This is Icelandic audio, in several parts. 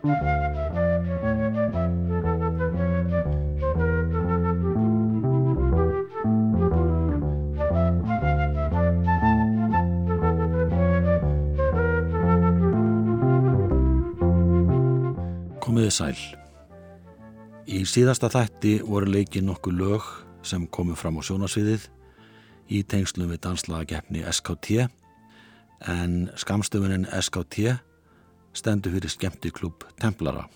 Komiði sæl. Í síðasta þætti voru leikið nokkuð lög sem komu fram á sjónasviðið í tengslum við danslagakeppni SKT en skamstöfunin SKT stendur fyrir skemmtiklub Templara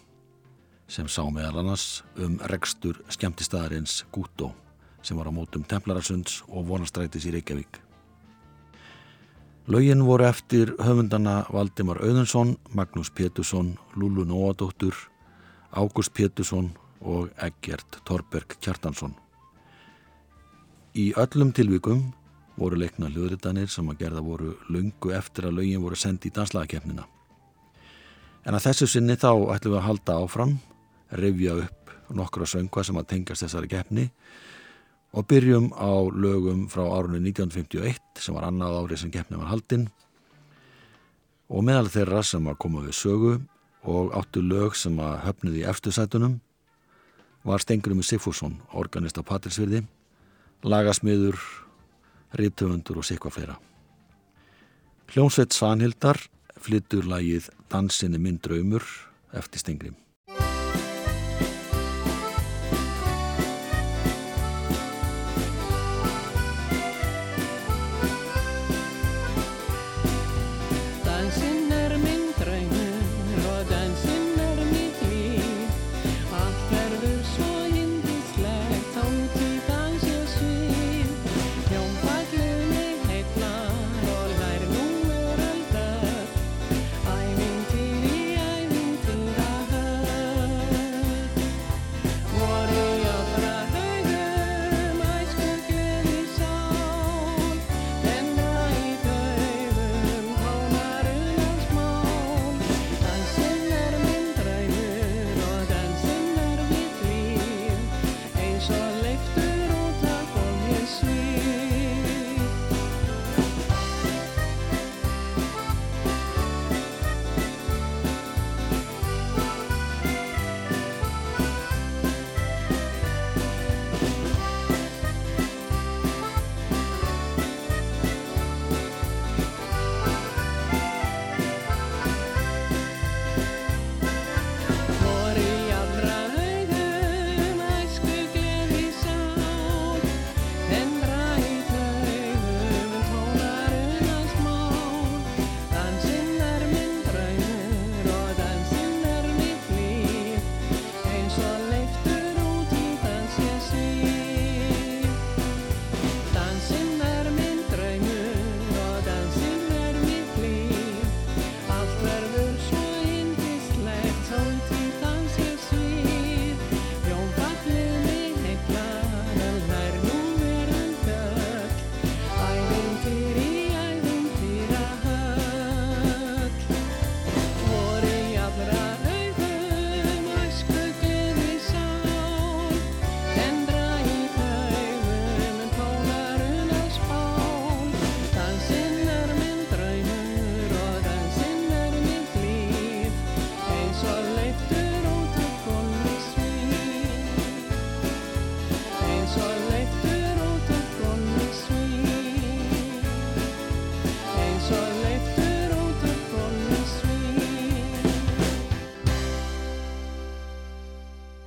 sem sá meðal annars um rekstur skemmtistæðarins Gútó sem var á mótum Templarasunds og vonastrætis í Reykjavík. Laugin voru eftir höfundana Valdimar Auðunsson, Magnús Pétursson, Lúlu Nóadóttur, Ágúst Pétursson og Eggert Torberg Kjartansson. Í öllum tilvíkum voru leikna hljóðritanir sem að gerða voru lungu eftir að laugin voru sendið í danslagakefnina. En að þessu sinni þá ætlum við að halda áfram, revja upp nokkra söngva sem að tengast þessari keppni og byrjum á lögum frá árunni 1951 sem var annað árið sem keppni var haldinn og meðal þeirra sem að koma við sögu og áttu lög sem að höfnuði í eftirsætunum var Stengurum Sigfússon, organist á Patrísvirði lagasmiður, rítöfundur og sikvað fleira. Hljómsveit Svanhildar flyttur lagið Dansinni minn draumur eftir Stengrim.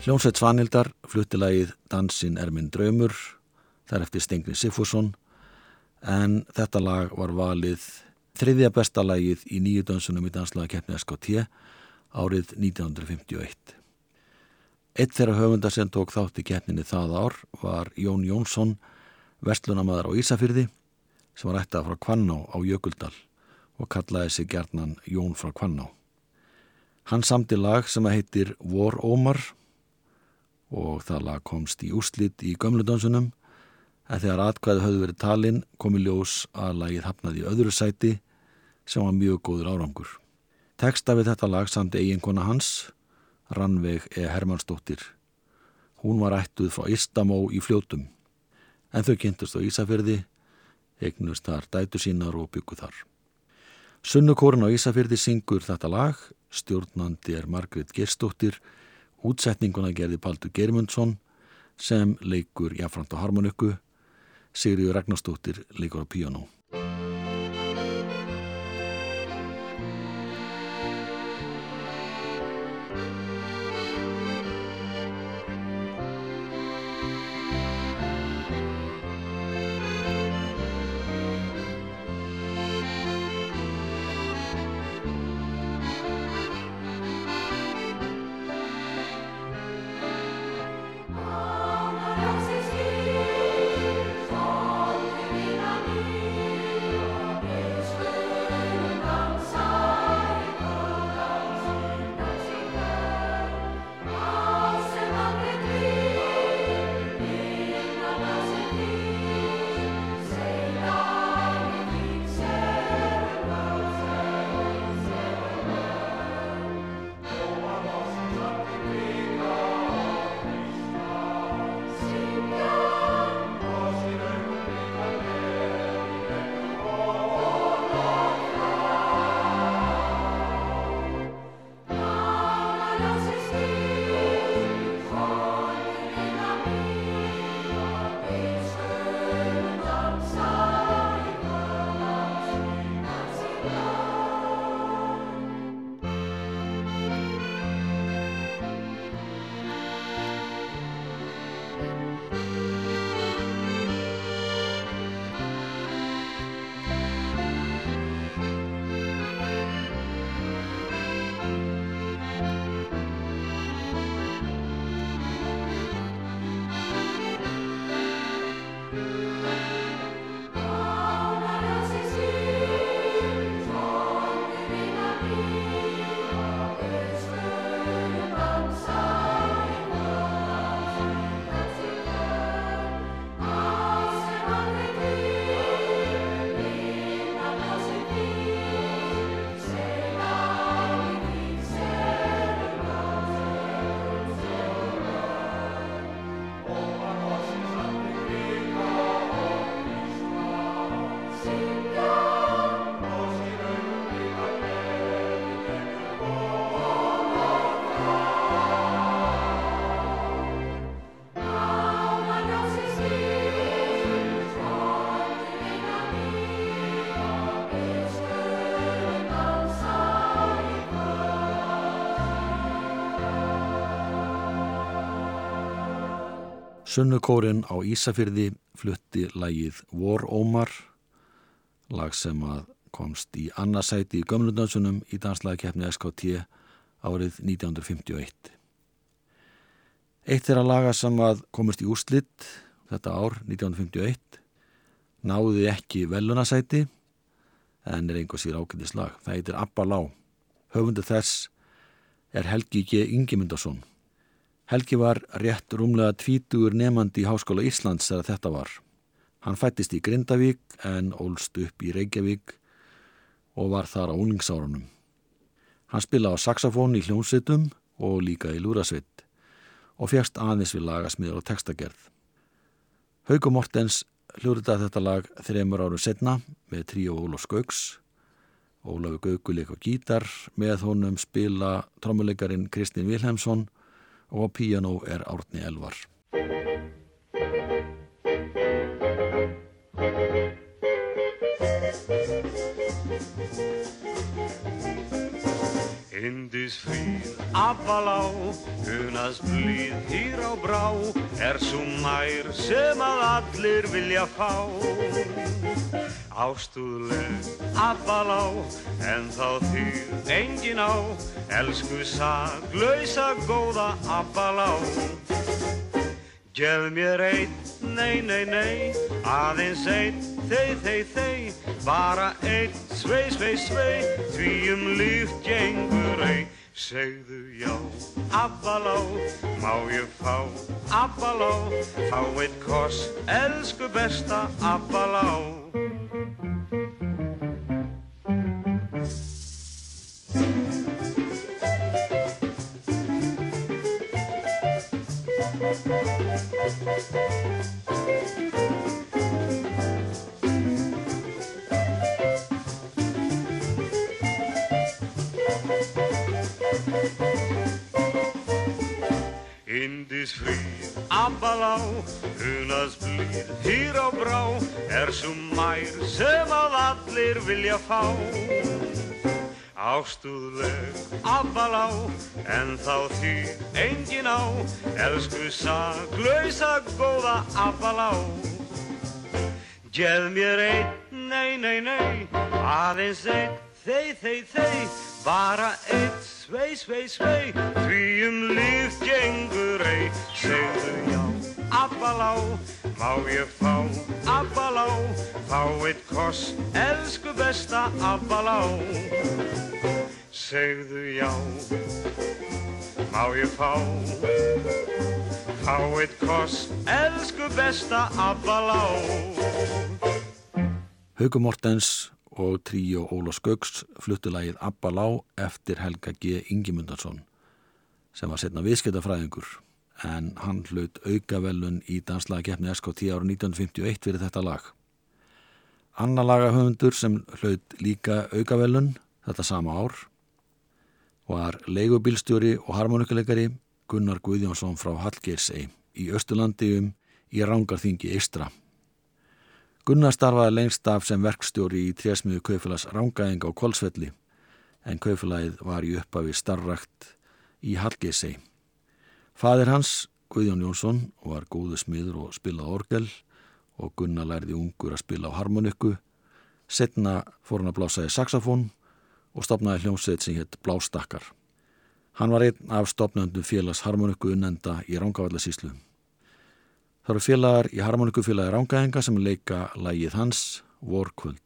Hljómsveit Svanhildar flutti lagið Dansin er minn draumur þar eftir Stengri Sifusson en þetta lag var valið þriðja besta lagið í nýju dansunum í danslagakeppni SKT árið 1951. Eitt þeirra höfundar sem tók þátt í keppninni það ár var Jón Jónsson, vestlunamaður á Ísafyrði sem var ættað frá Kvanná á Jökuldal og kallaði sig gerðnan Jón frá Kvanná. Hann samti lag sem heitir Vor Ómar og það lag komst í úrslit í gömludansunum en þegar atkvæði höfðu verið talinn komi ljós að lagið hafnaði í öðru sæti sem var mjög góður árangur. Teksta við þetta lag samt eiginkona hans, Rannveig E. Hermannsdóttir. Hún var ættuð frá Istamó í fljótum en þau kynntust á Ísafjörði, eignust þar dætu sínar og bygguð þar. Sunnukórin á Ísafyrði syngur þetta lag, stjórnandi er Margrit Gerstóttir, útsetninguna gerði Paldur Germundsson sem leikur Jafrand á harmoniku, Sigriður Ragnarstóttir leikur á píjónu. Sunnukórin á Ísafyrði flutti lægið War Omar, lag sem að komst í annarsæti í gömlundansunum í danslagkeppni SKT árið 1951. Eitt er að laga sem að komist í úrslitt þetta ár 1951 náði ekki velunarsæti en er einhver sír ákveðis lag. Það heitir Abba Lá. Höfundu þess er Helgi G. Ingemyndarsson Helgi var rétt rúmlega tvítugur nefandi í Háskóla Íslands þegar þetta var. Hann fættist í Grindavík en ólst upp í Reykjavík og var þar á unlingsárunum. Hann spila á saxofón í hljómsveitum og líka í lúrasvitt og fjast aðeins við lagasmiður og textagerð. Haugum Mortens hljóriðað þetta lag þreymur áru setna með trí og Ólof Skauks. Ólafi Gauguleik og gítar með honum spila trommuleikarin Kristinn Vilhelmsson og á píjanó er Árni Elvar. Indis frýr, afalá, hunast blíð, hýr á brá, er svo mær sem að allir vilja fá. Ástúðleg, afalá, en þá þýr engin á, elsku saglausa góða afalá. Gef mér einn, nei, nei, nei, aðeins einn, þei, þei, þei, bara einn, svei, svei, svei, því um líft gengur ei. Segðu já, afalá, má ég fá, afalá, fá eitt koss, elsku besta afalá. Indisfríð, abbalá, hunast blíð, hýr á brá, er svo mær sem að allir vilja fá. Ástúðleg, abbalá, en þá því engin á, elsku saglausa góða abbalá. Gjeð mér einn, nei, nei, nei, aðeins einn, þei, þei, þei, bara einn, svei, svei, svei, því um líf gengur ei, segðu já, abbalá, má ég fá, abbalá, fá eitt koss, elsku besta abbalá. Segðu já, má ég fá, fá eitt koss, elsku besta abbalá. Hauku Mortens og tríó Ólaf Skauks fluttu lagið Abba Lá eftir Helga G. Ingimundarsson sem var setna viðskiptafræðingur en hann hlut aukavelun í danslagakeppni SKT ára 1951 fyrir þetta lag. Anna lagahöfundur sem hlut líka aukavelun þetta sama ár var leigubílstjóri og harmonikuleikari Gunnar Guðjónsson frá Hallgeirsei í Östurlandi um í Rángarþingi Eistra. Gunnar starfaði lengst af sem verkstjóri í trésmiðu kaufélags Rángaðing á Kolsvelli en kaufélagið var í upphafi starrakt í Hallgeisei. Fadir hans, Guðjón Jónsson, var góðu smiður og spilaði orgel og Gunnar lærði ungur að spila á harmoniku. Setna fór hann að blása í saxofón og stopnaði hljómsveit sem hétt Blástakkar. Hann var einn af stopnöndum félags harmoniku unnenda í Rángavallasíslu. Það eru félagar í harmonikufélagi Rángaðinga sem leika lægið hans Vorkvöld.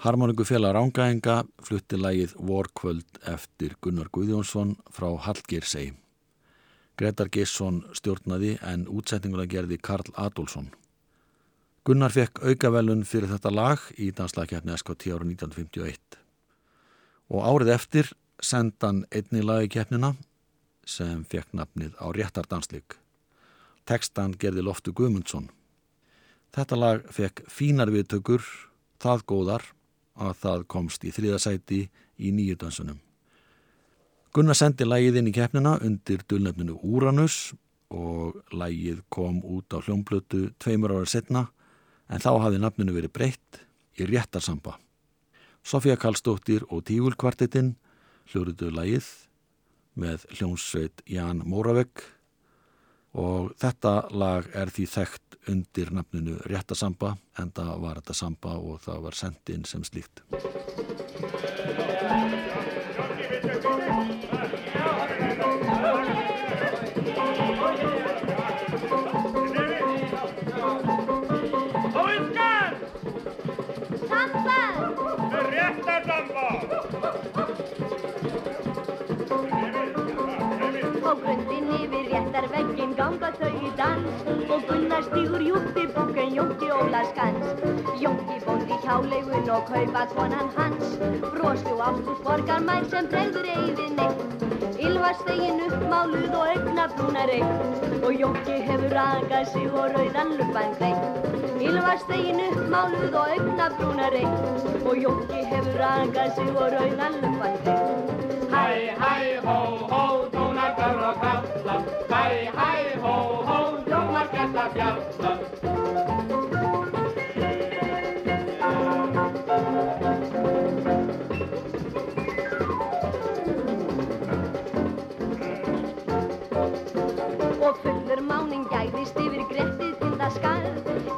Harmoníku félag Rángaenga flutti lægið Vorkvöld eftir Gunnar Guðjónsson frá Hallgeirsei. Gretar Geisson stjórnaði en útsetninguna gerði Karl Adolfsson. Gunnar fekk aukavelun fyrir þetta lag í danslagkjafni SKT ára 1951 og árið eftir sendan einni lagikjafnina sem fekk nafnið á réttardanslik. Tekstan gerði Loftu Guðmundsson. Þetta lag fekk fínar viðtökur, það góðar að það komst í þriðasæti í nýju dansunum. Gunnar sendi lægið inn í keppnina undir dulnefninu Úranus og lægið kom út á hljómblötu tveimur ára setna en þá hafði nafninu verið breytt í réttarsamba. Sofía Karlsdóttir og Tígulkvartetinn hljóruðu lægið með hljómsveit Jan Móravegg og þetta lag er því þekkt undir nafninu Réttasamba en það var þetta samba og það var sendin sem slíkt. Á grundin yfir réttar veggin ganga þau í dans og Gunnar stígur jútti bóken Jónki Óla skans. Jónki bóndi hjáleigun og kaupa konan hans brostu ástús borgar mær sem bregður eigið neitt. Ylvarstegin uppmáluð og augnabrúna reykt og Jónki hefur ragað sig og rauðan luppan greitt. Ylvarstegin uppmáluð og augnabrúna reykt og Jónki hefur ragað sig og rauðan luppan greitt. Hæ, hæ, hó, hó, og kalla Hæ, hæ, hó, hó, hljómar gæsta fjalla Og fullur máning gæðist yfir grettið til það skarð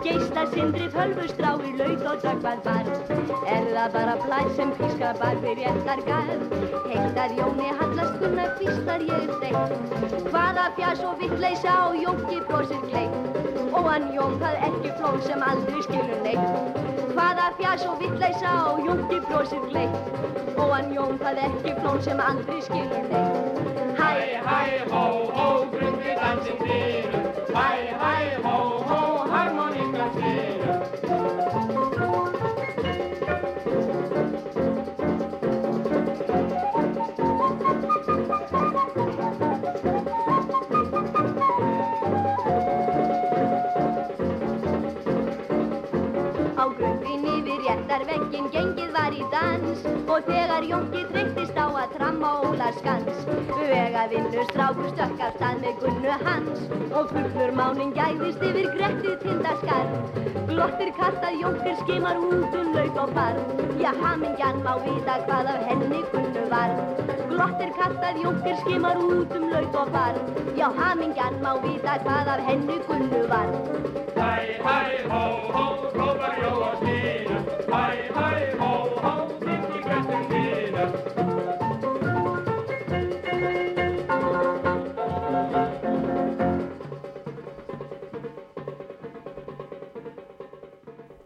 Geista sindri fölvustrá í laut og dögvað barð Er það bara blæð sem pískar bak við réttar garð? Heildar Jóni hallast gunnar fýstar ég er þeitt Hvaða fjars og vittleysa og Jónki brosir gleitt Og hann Jón það ekki flón sem aldrei skilur neitt. Hvaða fjars og vittleysa og Jónki brosir gleitt Og hann Jón það ekki flón sem aldrei skilur neitt. Hæ, hæ, hó, hó, grundi dansinn dýrum veggin gengið var í dans Og þegar Jónki þreyttist á að tramma Óla skans. Vega vinnu strákur stökk af stað með gunnu hans Og fullur mánin gæðist yfir grettið tindaskarð Glottir kastað Jónkur skimar út um lauk og barð. Já, hamingjan má vita hvað af henni gunnu var Glottir kastað Jónkur skimar út um lauk og barð. Já, hamingjan má vita hvað af henni gunnu var. Hæ, hæ, hó, hó, hrópar jó og stýrum Hæ, hæ, hó, hó, þitt í bestum dýrum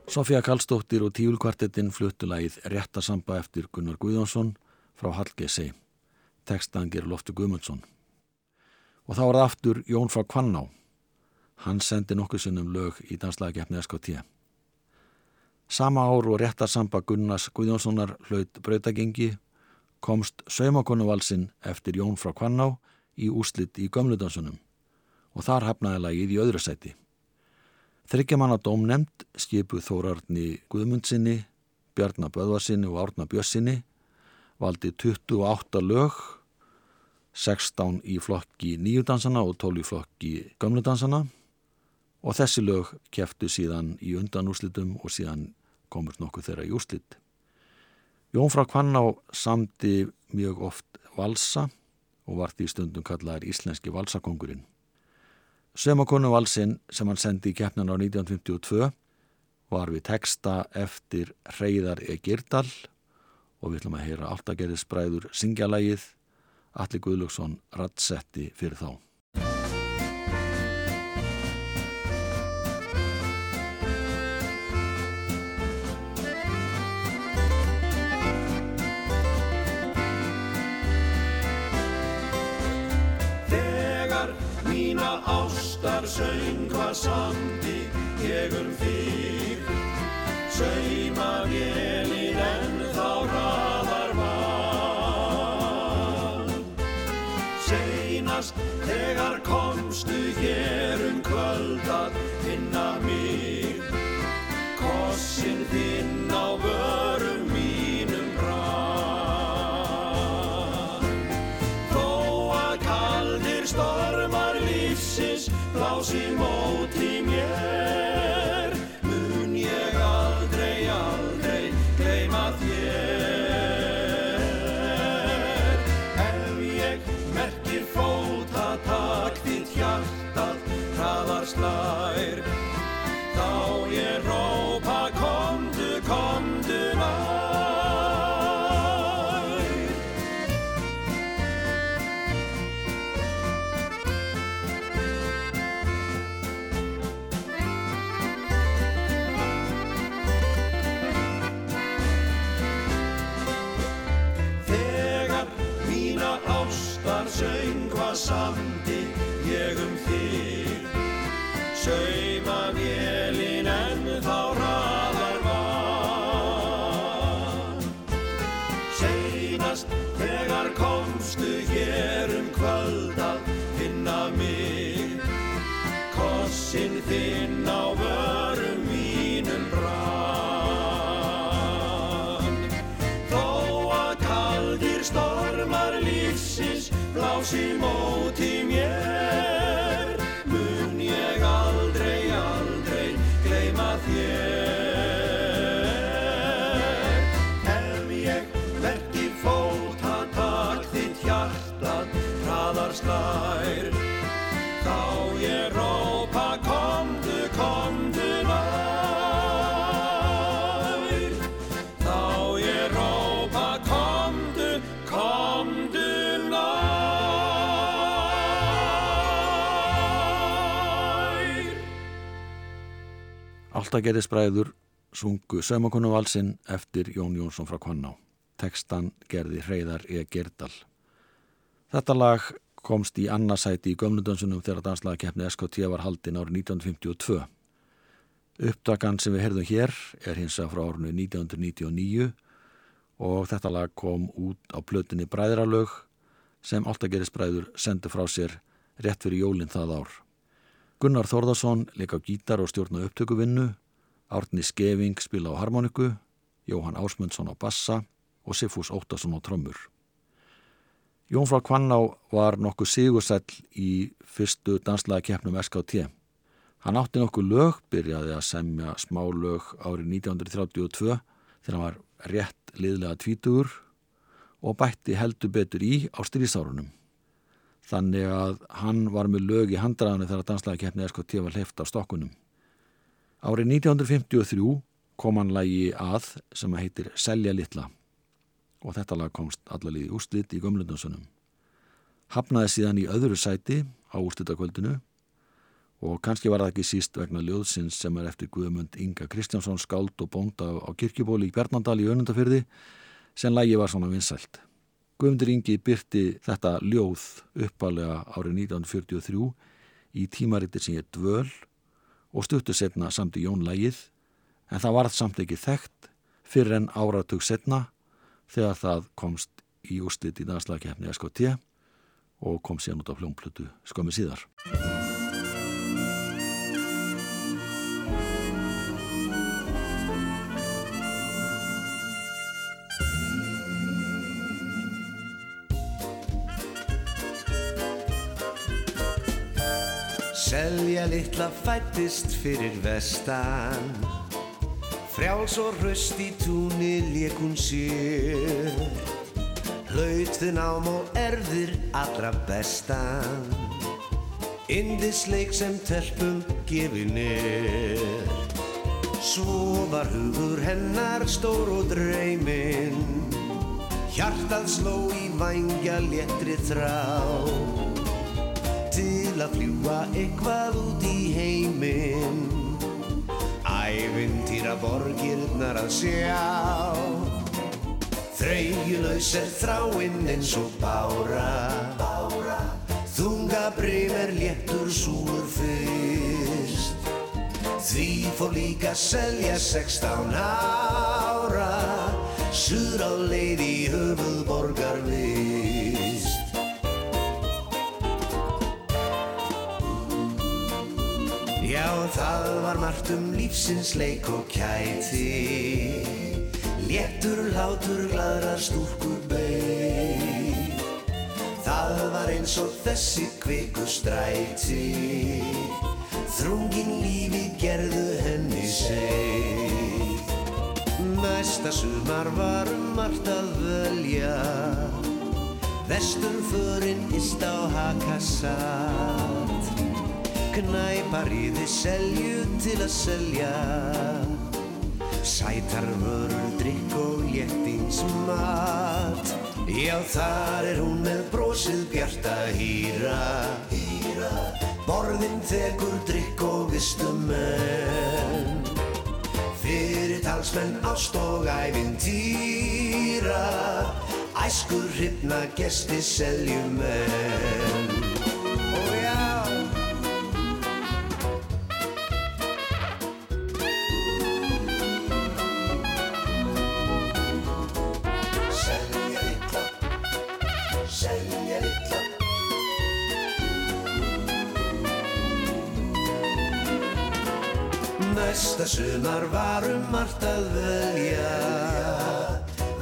Sofía Karlsdóttir og Tíulkvartetinn fluttu lagið Réttasamba eftir Gunnar Guðjónsson frá Hallgeisei. Tekstaðan gerur Loftur Guðmundsson. Og þá var það aftur Jón frá Kvanná. Hann sendi nokkuð sinnum lög í danslagakefni SKT. Sama ár og Réttasamba Gunnars Guðjónssonar hlaut brautagengi komst Saumakonuvalsinn eftir Jón frá Kvanná í úslitt í gömludansunum og þar hafnaði lagið í öðru sæti. Þryggjamanna dómnemnd skipuð Þórarni Guðmundsinni, Bjarnar Böðvarsinni og Árna Bjössinni valdi 28 lög, 16 í flokki nýjudansana og 12 í flokki gamludansana og þessi lög keftu síðan í undanúslitum og síðan komur nokkuð þeirra í úslit. Jón frá Kvanná samdi mjög oft valsa og var því stundum kallaðar íslenski valsakongurinn. Sömakonu valsinn sem hann sendi í keppnan á 1952 var við texta eftir Hreyðar E. Girdal og við ætlum að heyra Altagerðisbræður syngjalægið Alli Guðlöksson rattsetti fyrir þá. Mína ástar söngva sandi, ég um þig, sögma ég. próximo. 寂寞 Alltaf gerðist bræður sungu saumakonu valsinn eftir Jón Jónsson frá Kvanná. Tekstan gerði Hreyðar E. Gerdal. Þetta lag komst í annarsæti í gömludönsunum þegar danslagakeppni SKT var haldin árið 1952. Uppdagan sem við heyrðum hér er hins að frá árinu 1999 og þetta lag kom út á plötunni Bræðralög sem alltaf gerðist bræður sendu frá sér rétt fyrir jólinn það ár. Gunnar Þórðarsson leik á gítar og stjórna upptökuvinnu, Árni Skeving spila á harmoniku, Jóhann Ásmundsson á bassa og Sifús Óttarsson á trommur. Jón frá Kvanná var nokkuð sigursæll í fyrstu danslega keppnum SKT. Hann átti nokkuð lög, byrjaði að semja smá lög árið 1932 þegar hann var rétt liðlega tvítugur og bætti heldur betur í á strísárunum. Þannig að hann var með lög í handraðinu þegar danslæðikeppni SKT var hleyft á stokkunum. Árið 1953 kom hann lagi að sem heitir Selja litla og þetta lag komst allalíði úrslit í gömlundunsunum. Hafnaði síðan í öðru sæti á úrslitakvöldinu og kannski var það ekki síst vegna ljóðsins sem er eftir Guðmund Inga Kristjánsson skáld og bónda á kirkjubóli í Bjarnandal í Önundafyrði sem lagi var svona vinsælt. Guðmundur Ingi byrti þetta ljóð uppalega árið 1943 í tímaritir sem ég dvöl og stuttu setna samt í Jón lagið en það varð samt ekki þekkt fyrir en áratug setna þegar það komst í úrslit í danslagkeppni SKT og kom síðan út á hljómplötu skömmi síðar. Selja litla fættist fyrir vestan. Frjáls og hraust í túni lék hún sér. Hlaut þinn ám og erðir allra bestan. Indisleik sem telpum gefin er Svo var hugur hennar stór og dreymin Hjartað sló í vangja léttri þrá til að fljúa eitthvað út í heiminn. Ævintýra borgirnar að sjá. Þraugjulaus er þráinn eins og bára. Þunga brim er léttur súur fyrst. Því fór líka að selja 16 ára. Suður á leið í höfuðborgar vist var margt um lífsins leik og kæti. Léttur, látur, gladrar stúrkur beig Það var eins og þessi kviku stræti. Þrungin lífi gerðu henni seg Næsta sumar var um margt að völja Vesturförin ist á hakasatt Knæpar í þið selju til að selja. Sætar vörur, drikk og léttingsmat. Já, þar er hún með brosið bjarta hýra. Hýra. Borðin þekur drikk og vistumenn. Fyrir talsmenn ást og ævintýra Æskur hrifna gesti seljumenn Næsta sumar var um margt að velja.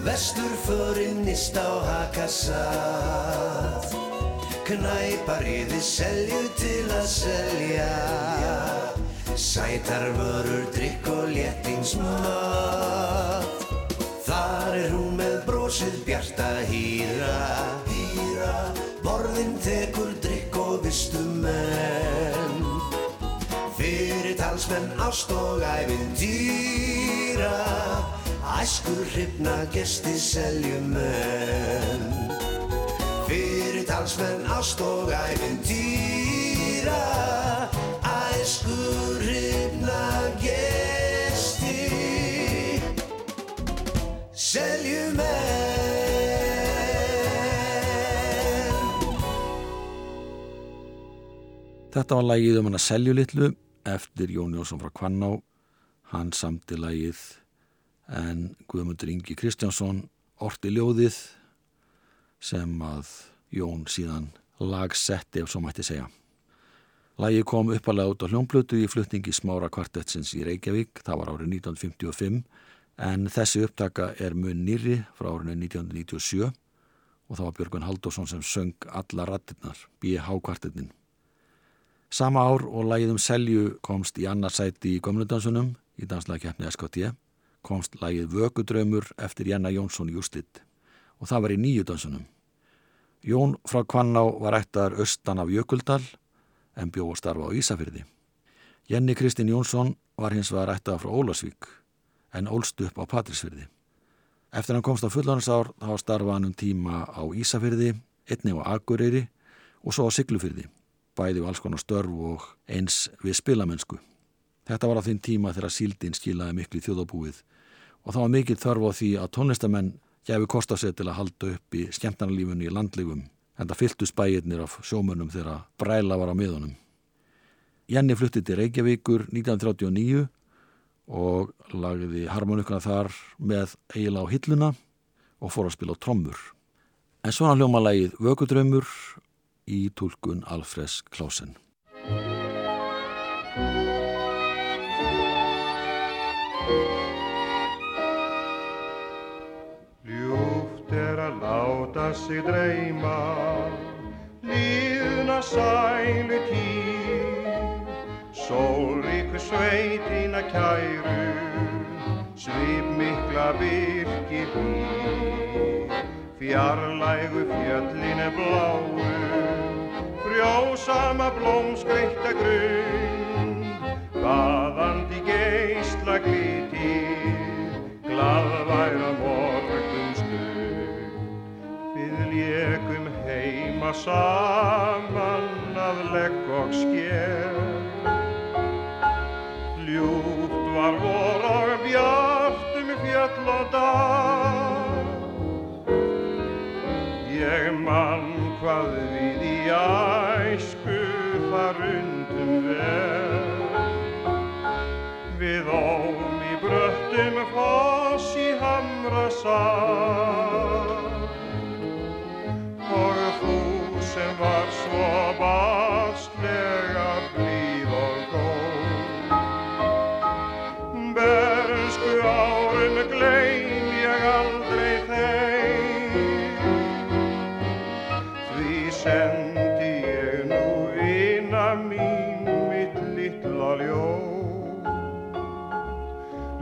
Vesturförin nýst á hakasatt Knæpar yfir selju til að selja. Sætar vörur, drikk og léttingsmat. Þar er hún með brosið bjarta Hýra ást og ævintýra Æskur hrifna gesti seljumenn Fyrir talsmenn ást og ævintýra Æskur hrifna gesti Seljumenn Þetta var lagið um hann að selju litlu eftir Jón Jónsson frá Kvanná. Hann samti lagið en Guðmundur Ingi Kristjánsson orti ljóðið sem að Jón síðan lagsetti ef svo mætti segja. Lagið kom uppalega út á hljónblötu í flutningi smára kvartetsins í Reykjavík, það var árið 1955 en þessi upptaka er mun nýri frá árið 1997 og það var Björgun Halldórsson sem söng alla rattirnar, B.H. kvartetnin. Sama ár og lagið um selju komst í annarsæti í gömlundansunum í danslæðikeppni SKT, komst lagið Vökudraumur eftir Janna Jónsson í úrslitt og það var í nýju dansunum. Jón frá Kvanná var ættar austan af Jökuldal en bjó að starfa á Ísafyrði. Jenny Kristinn Jónsson var hins vegar ættar frá Ólasvík en ólst upp á Patrísfyrði. Eftir hann komst á fullandsár þá starfa hann um tíma á Ísafyrði, einni á Akureyri og svo á Siglufyrði bæði og alls konar störf og eins við spilamennsku. Þetta var á þinn tíma þegar síldin skilaði miklu í þjóðabúið og það var mikill þörf á því að tónlistamenn gæfi kost á sig til að halda upp í skemmtarnalífunni í landlegum en það fylltu spæirnir af sjómönnum þegar bræla var á miðunum. Jenny flutti til Reykjavíkur 1939 og lagði harmonikana þar með eiginlega á hilluna og fór að spila á trommur. En svona hljóma lagið Vökudraumur í tólkun Alfreds Klausen. Ljúft er að láta sig dreyma Líðna sælu tíð Sólríku sveitina kæru Svip mikla virki hlýð Fjarlægu fjöllinu bláu Frjósama blómskveita grund Baðandi geistla glitir Glaðværa morgun stund Við lékum heima saman að legg og sker Ljúft var vor og bjart um fjöll og dag bröttum foss í hamra sá. Og þú sem var svo baslega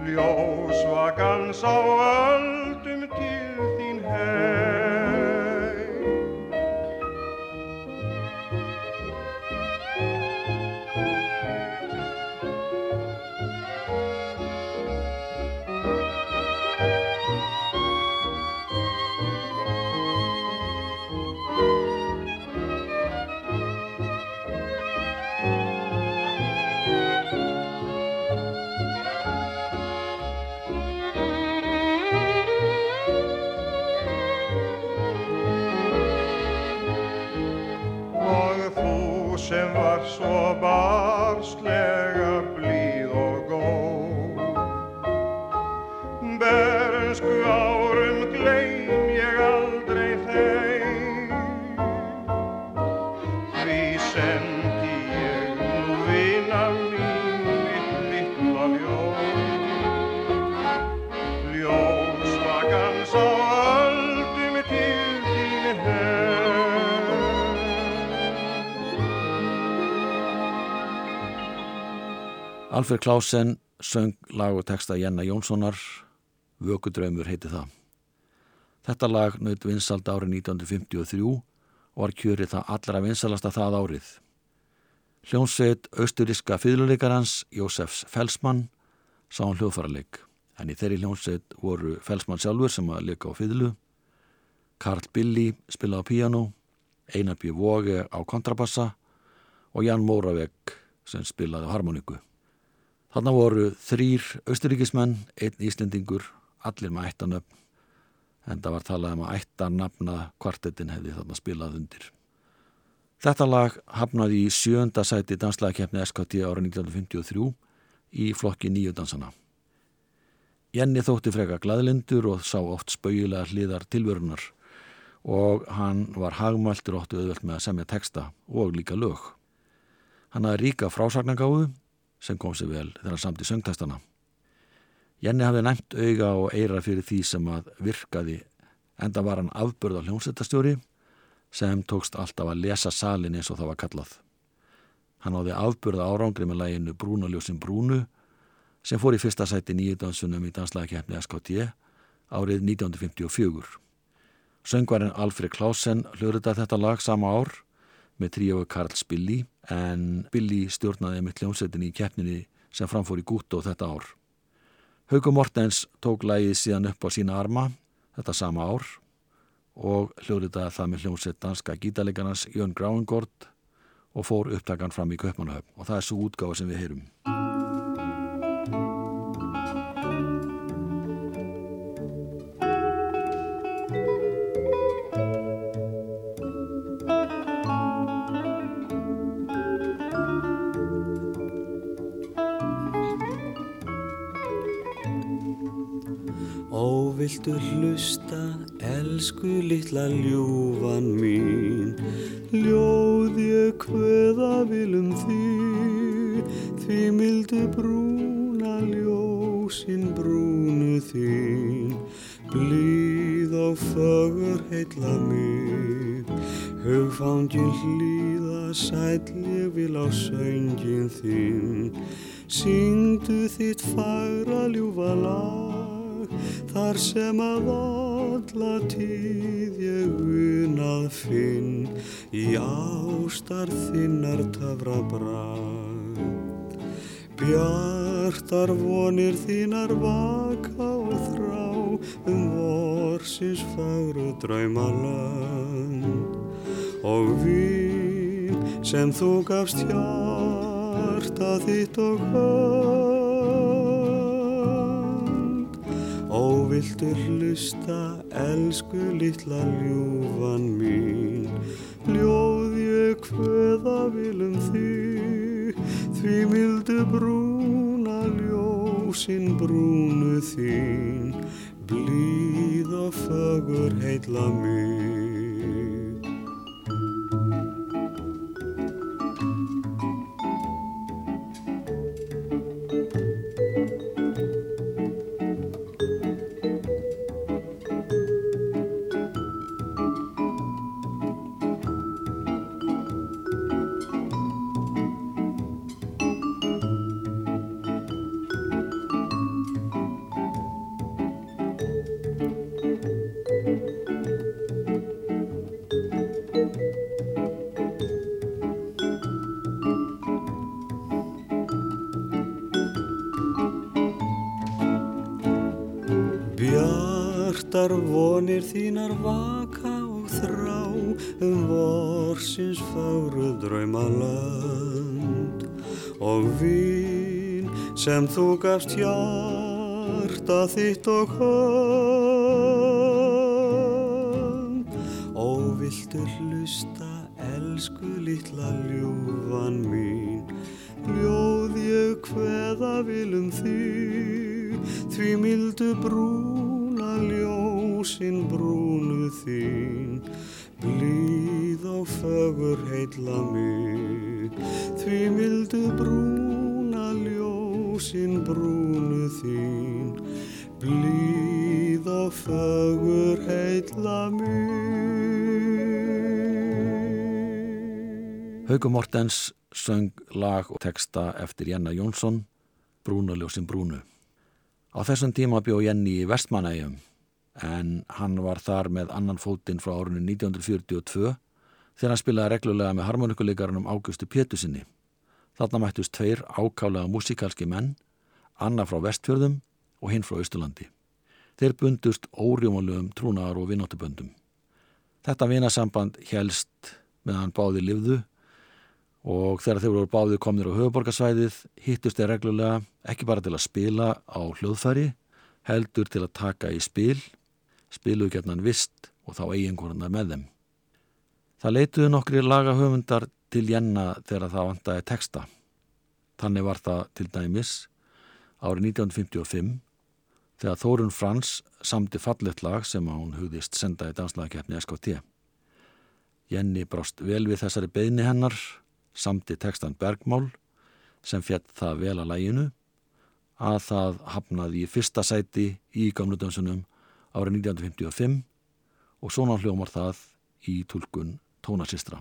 Ljós vakans á öldum til þín heim. Alfred Klausen söng lag og texta Jenna Jónssonar Vökudraumur heiti það. Þetta lag naut vinsald árið 1953 og var kjörið það allra vinsalasta það árið. Hljónsveit austuriska fyrluleikarans Jósefs Felsmann sá hann hljóðfaraleik en í þeirri hljónsveit voru Felsmann sjálfur sem að leika á fyrlu Karl Billy spilaði á píano Einar B. Vóge á kontrabassa og Jan Móravegg sem spilaði á harmoniku. Þarna voru þrýr austuríkismenn, einn Íslendingur, allir með ættanöfn, en það var talað um að ættanafna kvartettin hefði þarna spilað undir. Þetta lag hafnaði í sjönda sæti danslagakefni SKT ára 1953 í flokki nýju dansana. Jenni þótti freka gladlindur og sá oft spauðilega hliðar tilvörunar og hann var hagmæltur óttu auðvelt með að semja texta og líka lög. Hann hafði ríka frásagnangáðu sem kom sér vel þegar hann samt í söngtestana. Jenni hafði næmt auga og eira fyrir því sem að virkaði enda var hann afbörða hljómsveitastjóri sem tókst alltaf að lesa salin eins og það var kallað. Hann áði afbörða árangri með læginu Brúnaljósin Brúnu sem fór í fyrsta sæti nýjudansunum í danslæðakeppni SKT árið 1954. Söngvarinn Alfred Klausen hljóruða þetta lag sama ár með tríói Karls Billy en Billy stjórnaði með hljómsveitin í keppninni sem framfór í Gútó þetta ár. Hauku Mortens tók lagið síðan upp á sína arma þetta sama ár og hljóðritaði það með hljómsveit danska gítalegarnas Jörn Gráingård og fór upptakan fram í Kaupmannahöfn og það er svo útgáfa sem við heyrum. Viltu hlusta, elsku litla ljúfan mín, ljóð ég hverða vilum því, því mildu brúna ljósin brúnu þín, blíð og fögur heitla mig, hugfangin hlýða sæll ég vil á söngin sem að alla tíð ég unað finn í ástar þinnar töfra brag. Bjartar vonir þínar vaka og þrá um vorsins fagru draumaland og við sem þú gafst hjarta þitt og hönd Ó, viltu hlusta, elsku litla ljúfan mín, ljóð ég hverða vilum þig, því mildu brúna ljósin brúnu þín, blíð og fögur heitla mig. Gafst hjarta þitt og hönd og viltu hlusta elsku litla ljúfan mín? Ljóð ég hveða vilum þig því mildu brúna ljósin brúnu þín. Blíð og fögur heitla mig því mildu brúna ljósin brúnu þín blíð og fögur heitla mig Hauku Mortens söng lag og texta eftir Jenna Jónsson, Brúnuljósin Brúnu. Á þessum tíma bjó Jenny í Vestmanægjum en hann var þar með annan fótinn frá árinu 1942 þegar hann spilaði reglulega með harmonikuleikarunum Águstu Pétusinni. Þarna mættust tveir ákálega músikalski menn, Anna frá Vestfjörðum og hinn frá Östurlandi. Þeir bundust órjómalögum trúnaðar og vinnóttuböndum. Þetta vinasamband helst meðan báði livðu og þegar þeir voru báði komnir á höfuborgarsvæðið hittust þeir reglulega ekki bara til að spila á hljóðfæri heldur til að taka í spil spiluðu getnan vist og þá eiginkornar með þeim Það leituðu nokkri lagahöfundar til Jenna þegar það vantaði texta þannig var það til dæmis árið 1955 þegar Þórun Frans samti fallet lag sem hún hugðist senda í danslagkeppni SKT Jenny brást vel við þessari beðni hennar samti textan Bergmál sem fjett það vel að læginu að það hafnaði í fyrsta sæti í gamludönsunum árið 1955 og svona hljómar það í tulkun tónasistra.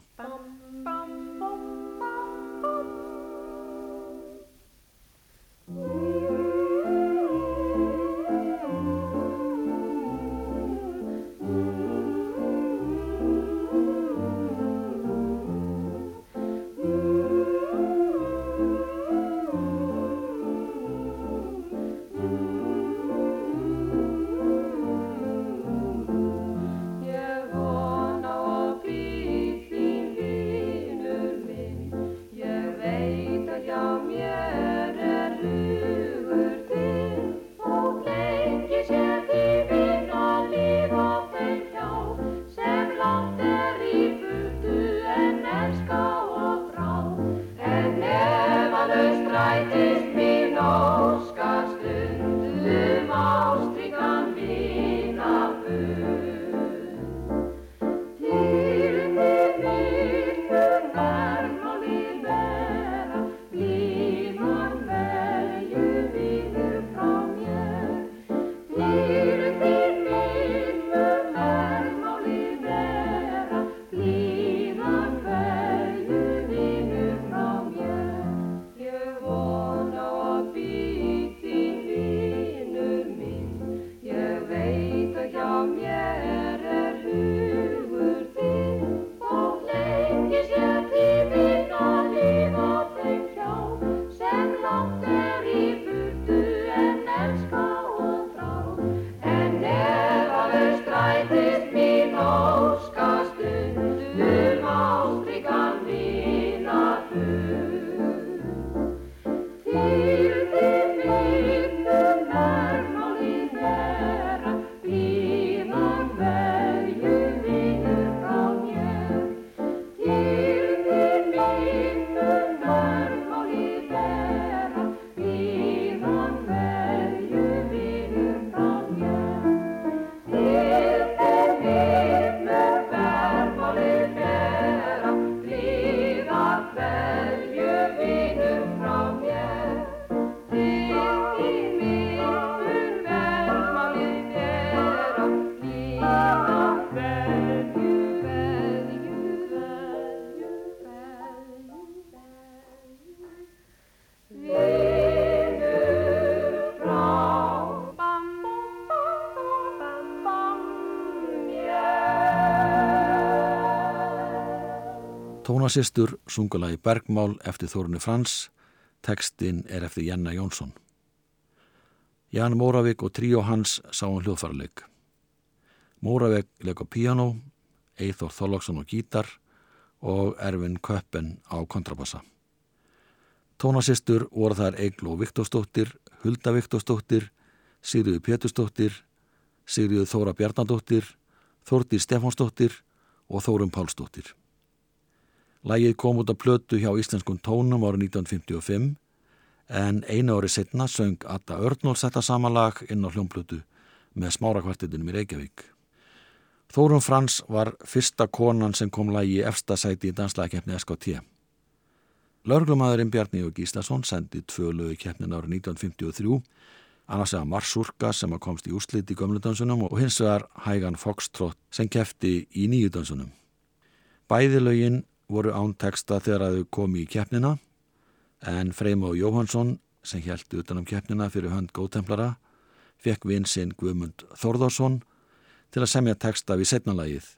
Tónasistur sungulagi Bergmál eftir Þórunni Frans, tekstinn er eftir Janna Jónsson. Jan Móravik og tríó hans sá um hljóðfærarleik. Móravik leik á piano, Eithor Þorlóksson á gítar og Ervin Köppen á kontrabassa. Tónasistur voru þar Egil og Viktorsdóttir, Hulda Viktorsdóttir, Sigriður Pétursdóttir, Sigriður Þóra Bjarnadóttir, Þórtir Stefánsdóttir og Þórum Pálsdóttir. Lægið kom út af plötu hjá Íslenskun tónum árið 1955 en einu ári setna söng Atta Örnól þetta samanlag inn á hljómblötu með smárakvartetunum í Reykjavík. Þórum Frans var fyrsta konan sem kom lægi í efsta sæti í danslægkeppni SKT. Lörglumæðurinn Bjarni og Gíslason sendi tvö lögu keppnin árið 1953, annars eða Marsurka sem komst í úrslit í gömludansunum og hins vegar Hægan Foxtrot sem kefti í nýjudansunum. Bæði lögin voru án teksta þegar þau komi í keppnina en Freymó Jóhansson sem hjælti utanum keppnina fyrir hönd góðtemplara fekk vinsinn Guðmund Þórðarsson til að semja teksta við setnalagið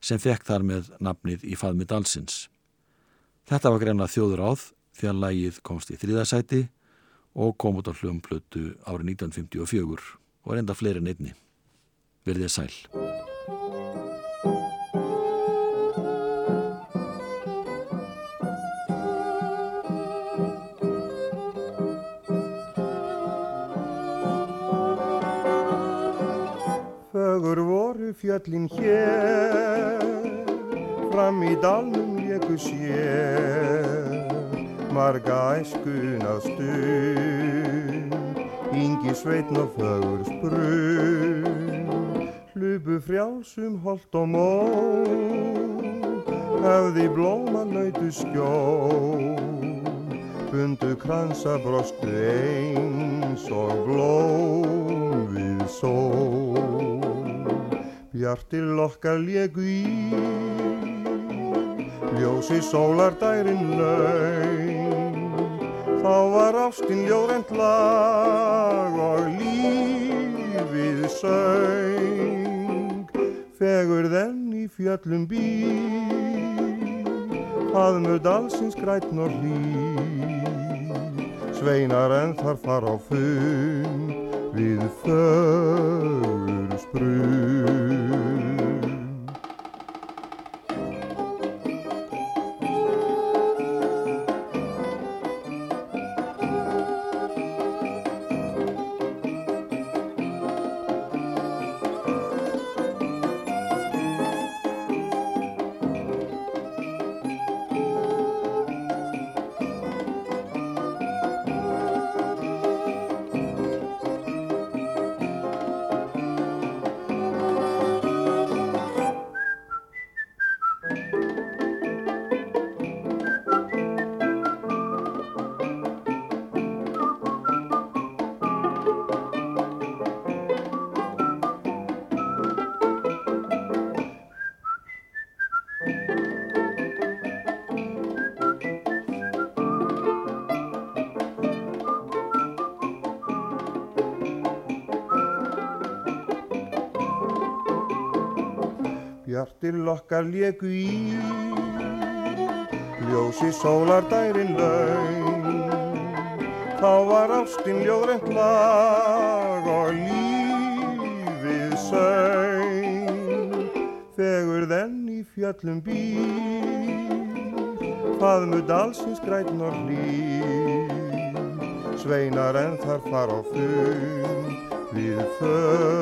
sem fekk þar með nafnið í faðmi dalsins. Þetta var greinlega þjóður áð því að lagið komst í þrýðasæti og kom út á hljómplötu árið 1954 og enda fleiri nefni. Verðið sæl. Fjöllin hér, fram í dalnum léku sér, marga æskuna stund, yngi sveitn og fögur sprun, hlupu frjálsum holt og mó, hefði blóma nautu skjól, bundu kransa brostu eins og blóm við sól. Bjartir lokkar légu í, ljósi sólardærin laun. Þá var ástinn ljóðrent lag og lífið söng. Fegur þenn í fjöllum býr, haðmöð allsins grætn og hlý. Sveinar en þar far á fund við fögur Bjartir lokkar léku í, ljósi sólardærin laun. Þá var ástinn ljóðrent lag og lífið söng. Fegur þenn í fjöllum býr, faðmu dalsins grætn og hlýr. Sveinar en þar far á fund við fögur